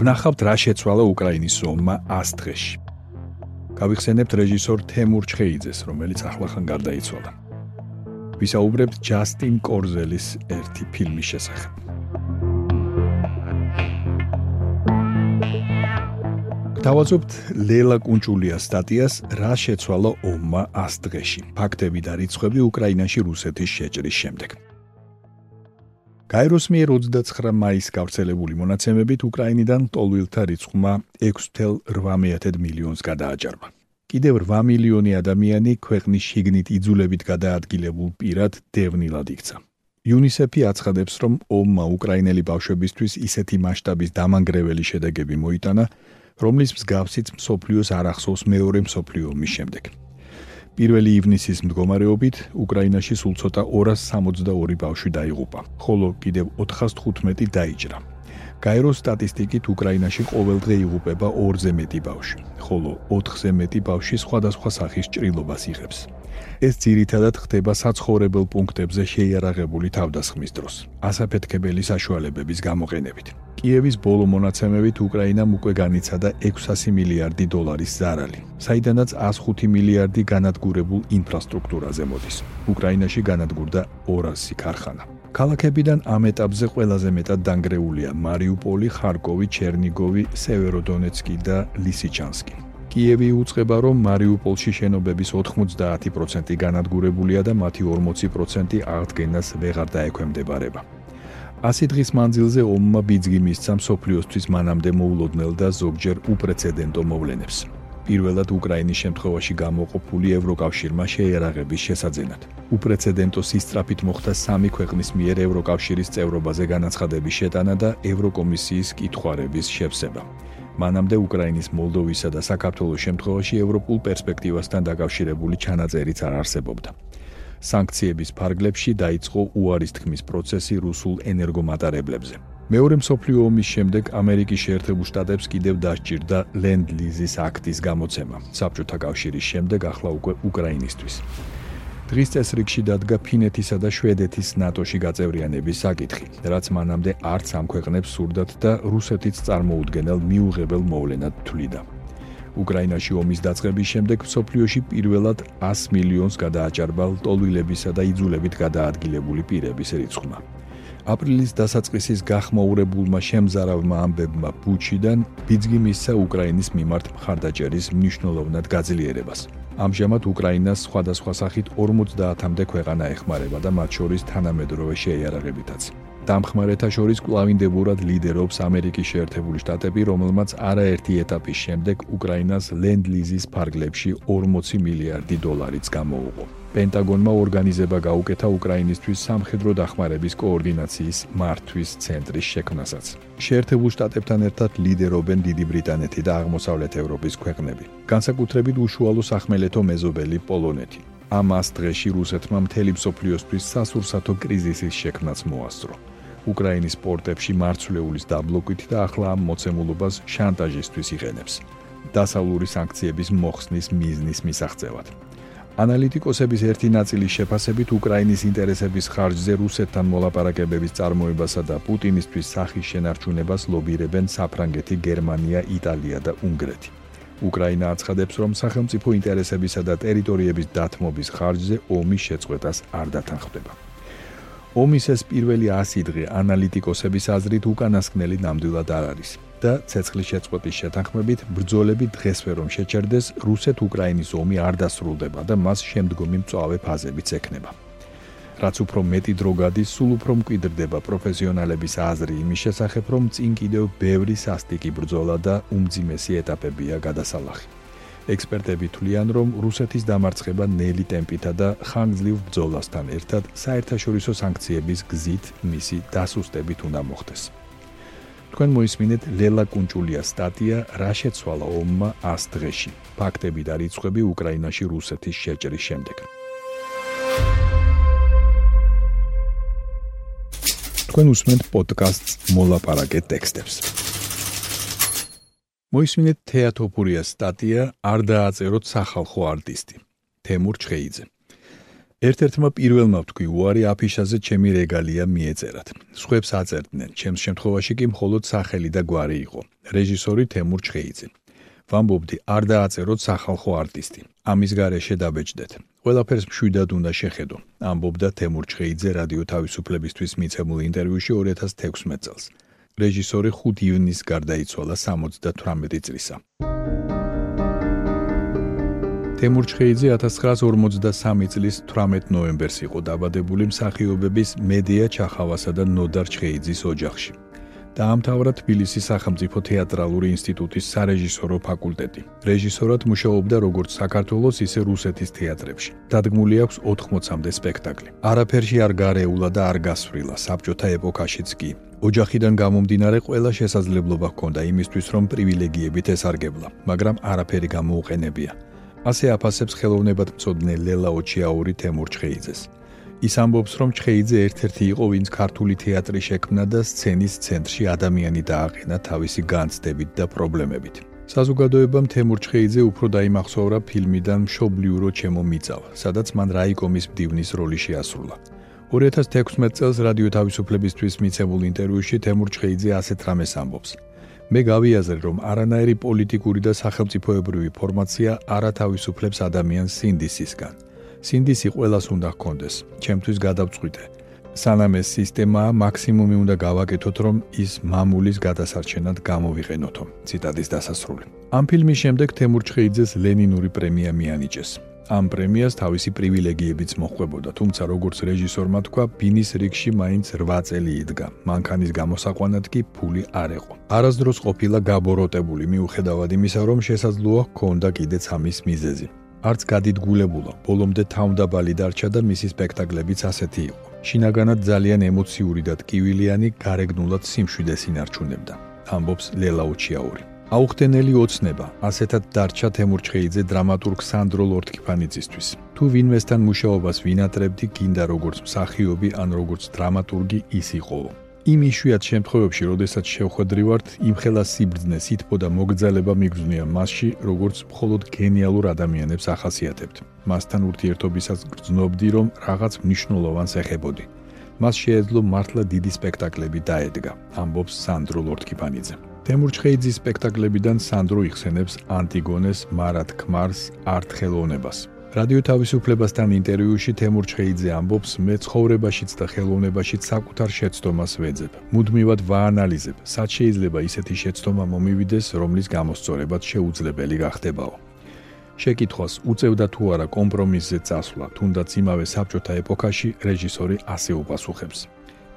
ვნახავთ რა შეცვალა უკრაინის ომმა 100 დღეში. გავიხსენებთ რეჟისორ თემურ ჩხეიძეს, რომელიც ახლახან გარდაიცვალა. ვისაუბრებთ ჯასტინ კორზელის ერთი ფილმის შესახებ. დავაძობთ ლელა კუნჭულიას სტატიას რა შეცვალა ომმა 100 დღეში. ფაქტები და რიცხვები უკრაინაში რუსეთის შეჭრის შემდეგ. გაეროს მიერ 29 მაისს გავრცელებული მონაცემებით უკრაინიდან ტოლვილთა რიცხვმა 6.8 მილიონს გადააჭარბა. კიდევ 8 მილიონი ადამიანი ქვეყნის შიგნით იძულებით გადაადგილებულ პირად დევნილად იქცა. UNICEF-ი აცხადებს, რომ ომმა უკრაინელი ბავშვებისთვის ისეთი მასშტაბის დამანგრეველი შედეგები მოიტანა, რომლის მსგავსიც მსოფლიოს არ ახსოვს მეორე მსოფლიო ომის შემდეგ. პირველი ივნისის მდგომარეობით უკრაინაში სულ ცოტა 262 ბავშვი დაიღუპა, ხოლო კიდევ 415 დაიჭრა. გაეროს სტატისტიკით უკრაინაში ყოველდღე იღუპება 2-ზე მეტი ბავშვი, ხოლო 4-ზე მეტი ბავშვი სხვადასხვა სახის ჭრილობას იღებს. ეს ძირითადად ხდება საცხოვრებელ პუნქტებზე შეიარაღებული თავდასხმის დროს, ასაფეთქებელი საშუალებების გამოყენებით. კიევის ბოლო მონაცემებით უკრაინამ უკვე განიცადა 600 მილიარდი დოლარის ზარალი, საიდანაც 105 მილიარდი განადგურებულ ინფრასტრუქტურაზე მოდის. უკრაინაში განადგურდა 200 ქარხანა. ქალაქებიდან ამ ეტაპზე ყველაზე მეტად დანგრეულია მარიუპოლი, ხარკოვი, ჩერნიგოვი, სევეროდონეცკი და ლისიჩანსკი. კიევი უცხება, რომ მარიუპოლში შენობების 90% განადგურებულია და მათი 40% აღდგენას ვეღარ დაექვემდებარება. ასი დღის მანძილზე ომმა ბიძგი მისცა მსოფლიოსთვის მანამდე მოულოდნელ და ზოგჯერ უპრეცედენტო მოვლენებს. პირველად უკრაინის შემთხვევაში გამოყოფილი ევროკავშირმა შეერაღების შესაძენად. უპრეცედენტო სისტრაფით მოხდა სამი ქვეყნის მიერ ევროკავშირის წევრობაზე განაცხადების შეტანა და ევროკომისიის კითხვარების შევსება. მანამდე უკრაინის, მოლდოვისა და საქართველოს შემთხვევაში ევროპულ პერსპექტივასთან დაკავშირებული ჩანაწერიც არ არსებობდა. სანქციების ფარგლებში დაიწყო უარის თქმის პროცესი რუსულ ენერგომატარებლებზე. მეორე მსოფლიო ომის შემდეგ ამერიკის შეერთებულ შტატებს კიდევ დასჭირდა ლენდ-ლიზის აქტის გამოცემა. საბჭოთა კავშირის შემდეგ ახლა უკვე უკრაინისტვის. დღის წესრიგში დადგა ფინეთისა და შვედეთის ნატოში გაწევრიანების საკითხი, რაც მანამდე არც ამ ქვეყნებს სურდათ და რუსეთიც წარმოუდგენელ მიუღებელ მოვლენად თვლიდა. უკრაინაში ომის დაწყების შემდეგ სოფლიოში პირველად 100 მილიონს გადააჭარბა ლტოლვილებისა და იძულებით გადაადგილებული პირების რიცხვმა. აპრილის დასაწყისის გახმაურებულმა შემზარავმა ამბებმა ბუჩიდან ბიძგი მისცა უკრაინის მიმართ მხარდაჭერის მნიშვნელოვნად გაძლიერებას. ამჟამად უკრაინას სხვადასხვა სახით 50-მდე ქვეყანა ეხმარება და მათ შორის თანამედროვე შეიარაღებითაც. დამხმარეთა შორის კლავინდებურად ლიდერობს ამერიკის შეერთებული შტატები, რომელმაც არაერთი ეტაპის შემდეგ უკრაინას ლენდ-ლიზის ფარგლებში 40 მილიარდი დოლარიც გამოუყო. პენტაგონმა ორგანიზება გაუკეთა უკრაინისთვის სამხედრო დახმარების კოორდინაციის მართვის ცენტრის შექმნასაც. შეერთებულ შტატებთან ერთად ლიდერობენ დიდი ბრიტანეთი და აღმოსავლეთ ევროპის ქვეყნები. განსაკუთრებით უშუალო სახმელეთო მეზობელი პოლონეთი. ამას დღეში რუსეთმა მთელი მსოფლიოსთვის სასურსათო კრიზისის შექმნაც მოასწრო. უკრაინის პორტებში მარცვლეულის დაბლოკვით და ახლა ამ მოცემულობას შანტაჟისთვის იყენებს. დასავლური სანქციების მოხსნის მიზნის მისაღწევად. ანალიტიკოსების ერთი ნაწილის შეფასებით უკრაინის ინტერესების ხარჯზე რუსეთთან მოლაპარაკებების წარმოებასა და პუტინისთვის სახის შენარჩუნებას ლობირებენ საფრანგეთი, გერმანია, იტალია და უნგრეთი. უკრაინა აცხადებს, რომ სახელმწიფო ინტერესებისა და ტერიტორიების დათმობის ხარჯზე ომის შეწყვეტას არ დათანხმდება. ომის ეს პირველი 100 დღე ანალიტიკოსების აზრით უკანასკნელი ნამდვილად არ არის. და ცეცხლის შეწყვეტის შეთანხმებით ბრძოლები დღესვე რომ შეჩერდეს, რუსეთ-უკრაინის ომი არ დასრულდება და მას შემდგომი მწვავე ფაზებიც ექნება. რაც უფრო მეტი დრო გადის, სულ უფრო მკვიდრდება პროფესიონალების აზრი იმის შესახებ, რომ წინ კიდევ ბევრი სასტიკი ბრძოლა და უმძიმესი ეტაპებია გადასალახი. ექსპერტები თვლიან, რომ რუსეთის დამარცხება ნელი ტემპითა და ხანგრძლივ ბრძოლასთან ერთად საერთაშორისო სანქციების გზით მისი დასუსტებით უნდა მოხდეს. თქვენ მოისმინეთ ლელა კუნჭულიას სტატია რა შეცვალა ომმა 100 დღეში. ფაქტები და რიცხვები უკრაინაში რუსეთის შეჭრის შემდეგ. თქვენ უსმენთ პოდკასტს მოლაპარაკე ტექსტებს. მოისმინეთ თეატოფურიას სტატია არ დააწეროთ სახალხო არტისტი. თემურ ჩხეიძე. ერთ-ერთმა პირველმა ვთქვი, უარი აფიშაზე ჩემი რეგალია მიეწერათ. სხვებს აწერდნენ, ჩემს შემთხვევაში კი მხოლოდ სახელი და გვარი იყო. რეჟისორი თემურ ჩხეიძე. ვამბობდი, არ დააწეროთ სახალხო არტისტი. ამის გარეშე დაბეჭდეთ. ყველაფერს მშვიდად უნდა შეხედო. ამბობდა თემურ ჩხეიძე რადიო თავისუფლებისთვის მიცემულ ინტერვიუში 2016 წელს. რეჟისორი 5 ივნისს გარდაიცვალა 78 წლისა. თემურ ჩხეიძე 1953 წლის 18 ნოემბერს იყო დაბადებული მსახიობების მედია ჩახავასა და ნოდარ ჩხეიძის ოჯახში. დაამთავრა თბილისის სახელმწიფო თეატრალური ინსტიტუტის სარეჟისორო ფაკულტეტი. რეჟისორად მუშაობდა როგორც საქართველოს, ისე რუსეთის თეატრებში. დადგმული აქვს 80-მდე სპექტაკლი. არაფერში არ გარეულა და არ გასვრივა საბჭოთა ეპოქაშიც კი. ოჯახიდან გამომდინარე ყველა შესაძლებლობა ჰქონდა იმისთვის, რომ პრივილეგიებით ესარგებლა, მაგრამ არაფერი გამოუყენებია. ასე აფასებს ხელოვნებად მწოდნე ლელა ოჩიაური თემურ ჩხეიძეს. ის ამბობს, რომ ჩხეიძე ერთ-ერთი იყო, ვინც ქართული თეატრი შექმნა და სცენის ცენტრში ადამიანი დააყენა თავისი განცდებით და პრობლემებით. საზოგადოებამ თემურ ჩხეიძე უფრო დაიმახსოვრა ფილმიდან მშობლიურო ჩემო მიწავ, სადაც მან რაიკომის მდივნის როლი შეასრულა. 2016 წელს რადიო თავისუფლებისთვის მიცემულ ინტერვიუში თემურ ჩხეიძე ასეთ რამეს ამბობს. მე გავიაზრე, რომ არანაირი პოლიტიკური და სახელმწიფოებრივი ფორმაცია არათავისუფლებს ადამიანს სინდისისგან. სინდისი ყოველას უნდა ჰქონდეს. ჩემთვის გადავწყვიტე. სანამ ეს სისტემა მაქსიმუმი უნდა გავაკეთოთ, რომ ის მამულის გადასარჩენად გამოვიყენოთო. ციტადის დასასრული. ამ ფილმის შემდეგ თემურ ჩხეიძეს ლენინური პრემია მიანიჭეს. ამ პრემიას თავისი პრივილეგიებიც მოხვებოდა, თუმცა როგორც რეჟისორმა თქვა, ბინის რიგში მაინც 8 წელი იდგა. მანქანის გამოსაყვანად კი ფული არ ეყო. არასდროს ყოფილა გაბოროტებული მიუხედავად იმისა, რომ შესაძლოა ჰქონდა კიდეც ამის მიზეზი. არც გადიდგულებულა, ბოლომდე თავდაბალი დარჩა და მისი სპექტაკლებიც ასეთი იყო. შინაგანად ძალიან ემოციური და ტკივილიანი, გარეგნულად სიმშვიდეს ინარჩუნებდა. ამბობს ლელა უჩიაური. აუხტენელი ოცნება, ასეთად დარჩა თემურ ჩხეიძე დრამატურგ სანდრო ლორთქიფანიძისთვის. თუ ვინმესთან მუშაობას ვინატრებდი, გინდა როგორც მსახიობი ან როგორც დრამატურგი ის იყო. იმ იშვიათ შემთხვევებში, როდესაც შევხვედრივართ, იმ ხელა სიბრძნე, სითბო და მოგზალება მიგზნია მასში, როგორც მხოლოდ გენიალურ ადამიანებს ახასიათებთ. მასთან ურთიერთობისას გრძნობდი, რომ რაღაც მნიშვნელოვანს ეხებოდი. მას შეეძლო მართლა დიდი სპექტაკლები დაედგა, ამბობს სანდრო ლორთკიფანიძე. თემურ ჩხეიძის სპექტაკლებიდან სანდრო იხსენებს ანტიგონეს, მარად ქმარს, არტხელოვნებას. რადიო თავისუფლებასთან ინტერვიუში თემურ ჩხეიძე ამბობს, მე ცხოვრებაშიც და ხელოვნებაშიც საკუთარ შეცდომას ვეძებ. მუდმივად ვაანალიზებ, სად შეიძლება ისეთი შეცდომა მომივიდეს, რომლის გამოსწორებაც შეუძლებელი გახდებაო. შეკითხვას უწევდა თუ არა კომპრომისზე წასვლა, თუნდაც იმავე საბჭოთა ეპოქაში რეჟისორი ასე უპასუხებს.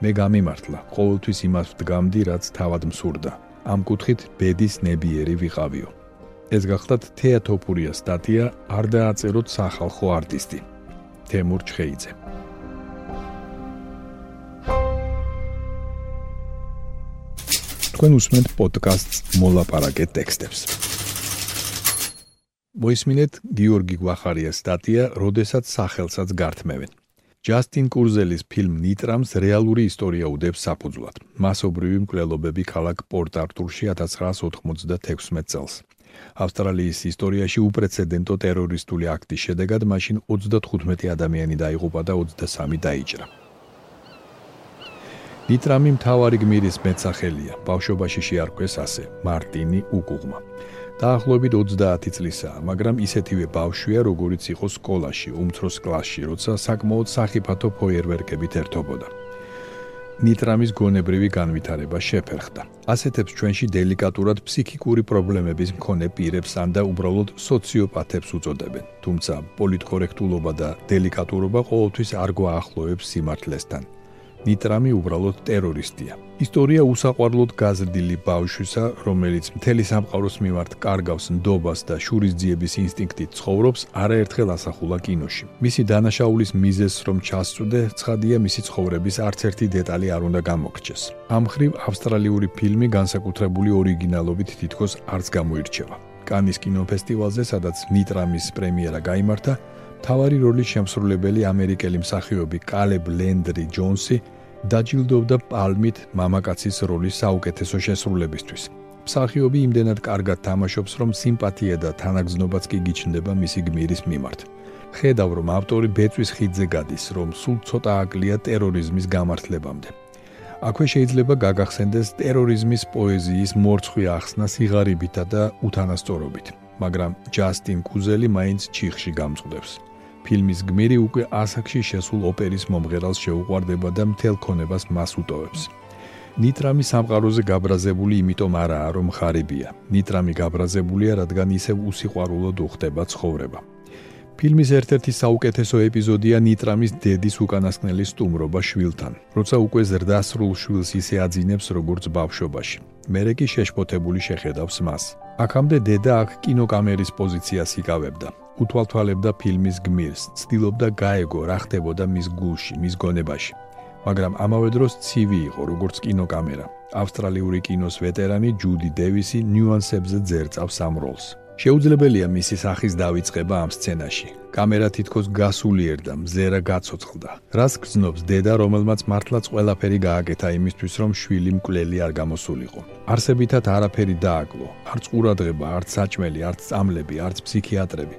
მე გამიმართლა, ყოველთვის იმას ვდგამდი, რაც თავად მსურდა. ამ კუთხით ბედის ნებიერი ვიყავიო. ეს გახლავთ თეატოფურია სტატია არ დააწეროთ სახალხო არტისტი. თემურ ჩხეიძე. თქვენ უსმენთ პოდკასტს მოლაპარაკე ტექსტებს. მოისმინეთ გიორგი გვახარიას სტატია როდესაც სახელსაც გართმევენ ჯასტინ კურზელის ფილმ ნიტრამს რეალური ისტორია უდებს საფუძვლად მასობრივი მკვლელობები ქალაქ პორტ-არტურში 1996 წელს ავსტრალიის ისტორიაში უპრეცედენტო ტერორისტული აქტის შედეგად მაშინ 35 ადამიანი დაიღუპა და 23 დაიჭრა. ნიტრამი მთავარი გმირის მეცახელია. ბავშვობაში შეარქვეს ასე: მარტინი უკუღმა. დაახლოებით 30 წლისაა, მაგრამ ისეთივე ბავშვია, როგორიც იყო სკოლაში, უმცროს კლასში, როცა საკმაოდ სახიფათო ფოიერვერკებით ერთობოდა. ნიტრამის გონებრივი განვითარება შეფერხდა. ასეთებს ჩვენში დელიკატურად ფსიქიკური პრობლემების მქონე პირებს ან და უბრალოდ სოციოპათებს უწოდებენ. თუმცა პოლიტკორექტულობა და დელიკატურობა ყოველთვის არ გვაახლოვებს სიმართლესთან. ნიტრამი უბრალოდ ტერორისტია. ისტორია უსაყვარლოდ გაზრდილი ბავშვისა, რომელიც მთელი სამყაროს მიმართ კარგავს ნდობას და შურისძიების ინსტინქტით ცხოვრობს, არაერთხელ ასახულა კინოში. მისი დანაშაულის მიზეზს რომ ჩასწუდე, ცხადია მისი ცხოვრების არც ერთი დეტალი არ უნდა გამოგრჩეს. ამ ხრივ ავსტრალიური ფილმი განსაკუთრებული ორიგინალობით თითქოს არც გამოირჩევა. კანის კინოფესტივალზე, სადაც ნიტრამის პრემიერა გამართა, თავარი როლის შემსრულებელი ამერიკელი მსახიობი კალებ ლენდრი ჯონსი დაჯილდოვდა პალმით მამაკაცის როლის საუკეთესო შესრულებისთვის. მსახიობი იმდენად კარგად თამაშობს, რომ სიმპათია და თანაგზნობაც კი გიჩნდება მისი გმირის მიმართ. ხედავ, რომ ავტორი ბეწვის ხიდზე გადის, რომ სულ ცოტა აკლია ტერორიზმის გამართლებამდე. აქვე შეიძლება გაგახსენდეს ტერორიზმის პოეზიის მორცხვი ახსნა სიღარიბითა და უთანასწორობით, მაგრამ ჯასტინ კუზელი მაინც ჩიხში გამწყვდებს. ფილმის გმირი უკვე ასაკში შესულ ოპერის მომღერალს შეუყვარდება და მთელ ქონებას მას უტოვებს. ნიტრამი სამყაროზე გაბრაზებული იმიტომ არაა, რომ ხარიბია. ნიტრამი გაბრაზებულია, რადგან ისევ უსიყვარულოდ უხდება ცხოვრება. ფილმის ერთ-ერთი საუკეთესო ეპიზოდია ნიტრამის დედის უკანასკნელი სტუმრობა შვილთან, როცა უკვე ზრდასრულ შვილს ისე აძინებს, როგორც ბავშვობაში. მერე კი შეშფოთებული შეხედავს მას. აქამდე დედა აქ კინოკამერის პოზიციას იკავებდა. უთვალთვალებდა ფილმის გმირს, ცდილობდა გაეგო რა ხდებოდა მის გულში, მის გონებაში. მაგრამ ამავე დროს ცივი იყო, როგორც კინოკამერა. ავსტრალიური კინოს ვეტერანი ჯუდი დევისი ნიუანსებზე ძერწავს ამ როლს. შეუძლებელია მისი სახის დავიწყება ამ სცენაში. კამერა თითქოს გასულიერდა, მზერა გაცოცხლდა. რას გრძნობს დედა, რომელმაც მართლაც ყველაფერი გააკეთა იმისთვის, რომ შვილი მკვლელი არ გამოსულიყო. არსებითად არაფერი დააკლო. არც ყურადღება, არც საჭმელი, არც წამლები, არც ფსიქიატრები.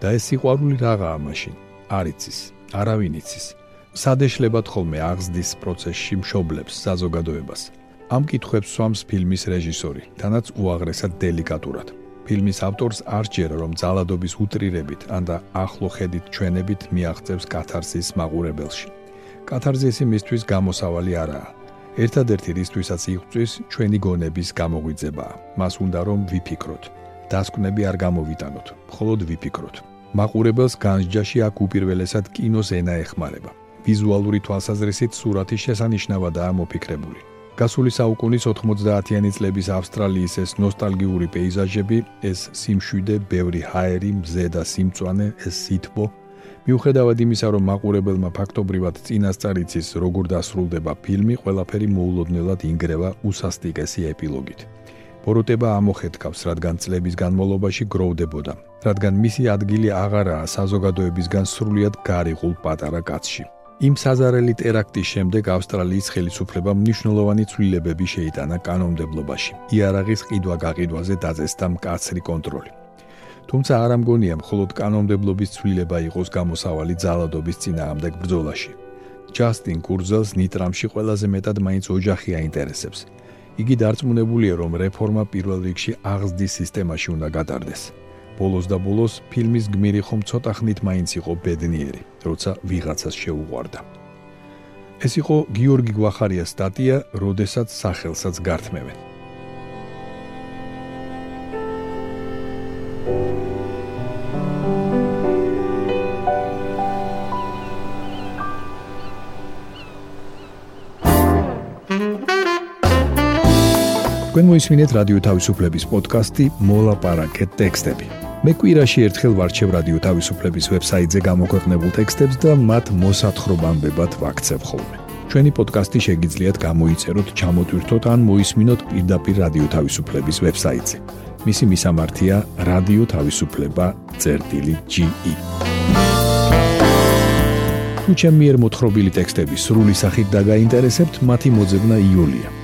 და ეს სიყვარული რაღაცა მაშინ არ იცის არავინ იცის. სადეშლებად ხოლმე აღზრდის პროცესში მშობლებს საზოგადოებას. ამ კითხვებს სვამს ფილმის რეჟისორი თანაც უაღრესად დელიკატურად. ფილმის ავტორს არ ჯერა რომ ძალადობის უტრირებით ან და ახლო ხედით ჩვენებით მიაღწევს კათარსის მაყურებელში. კათარსისი მისთვის გამოსავალი არაა. ერთადერთი რისთვისაც იღწვის ჩვენი გონების გამოგვიძებაა. მას უნდა რომ ვიფიქროთ დასკვნები არ გამოვიტანოთ მხოლოდ ვიფიქროთ მაყურებელს განსჯაში აქ უპირველესად კინოს ენა ეხმარება. ვიზუალური თვალსაზრისით სურათი შესანიშნავადაა მოფიქრებული. გასული საუკუნის 90-იანი წლების ავსტრალიის ეს ნოსტალგიური პეიზაჟები, ეს სიმშვიდე, ბევრი ჰაერი, მზე და სიმწვანე, ეს სითბო, მიუხედავად იმისა, რომ მაყურებელმა ფაქტობრივად წინასწარ იცის, როგორ დასრულდება ფილმი, ყველაფერი მოულოდნელად ინგრევა უსასტიკესი ეპილოგით. ბოროტება ამოხეთქავს, რადგან წლების განმავლობაში გროვდებოდა, რადგან მისი ადგილი აღარაა საზოგადოებისგან სრულიად გარიყულ პატარა კაცში. იმ საზარელი ტერაქტის შემდეგ ავსტრალიის ხელისუფლებამ მნიშვნელოვანი ცვლილებები შეიტანა კანონმდებლობაში. იარაღის ყიდვა-გაყიდვაზე დაწესდა მკაცრი კონტროლი. თუმცა არ ამგონია მხოლოდ კანონმდებლობის ცვლილება იყოს გამოსავალი ძალადობის წინააღმდეგ ბრძოლაში. ჯასტინ კურზელს ნიტრამში ყველაზე მეტად მაინც ოჯახი აინტერესებს. იგი დარწმუნებულია, რომ რეფორმა პირველ რიგში აღზრდის სისტემაში უნდა გატარდეს. ბოლოს და ბოლოს ფილმის გმირი ხომ ცოტა ხნით მაინც იყო ბედნიერი, როცა ვიღაცას შეუყვარდა. ეს იყო გიორგი გვახარიას სტატია, როდესაც სახელსაც გართმევენ. თქვენ მოისმინეთ რადიო თავისუფლების პოდკასტი მოლაპარაკეთ ტექსტები. მე კვირაში ერთხელ ვარჩევ რადიო თავისუფლების ვებსაიტზე გამოქვეყნებულ ტექსტებს და მათ მოსათხრობამდე ვაქცევ ხოლმე. ჩვენი პოდკასტი შეგიძლიათ გამოიწეროთ, ჩამოტვირთოთ ან მოისმინოთ პირდაპირ რადიო თავისუფლების ვებსაიტზე. მისი მისამართია რადიო თავისუფლება.ge. თუ ჩემი მიერ მოთხრობილი ტექსტები სრული სახით დაგაინტერესებთ, მათი მოძებნა იულია.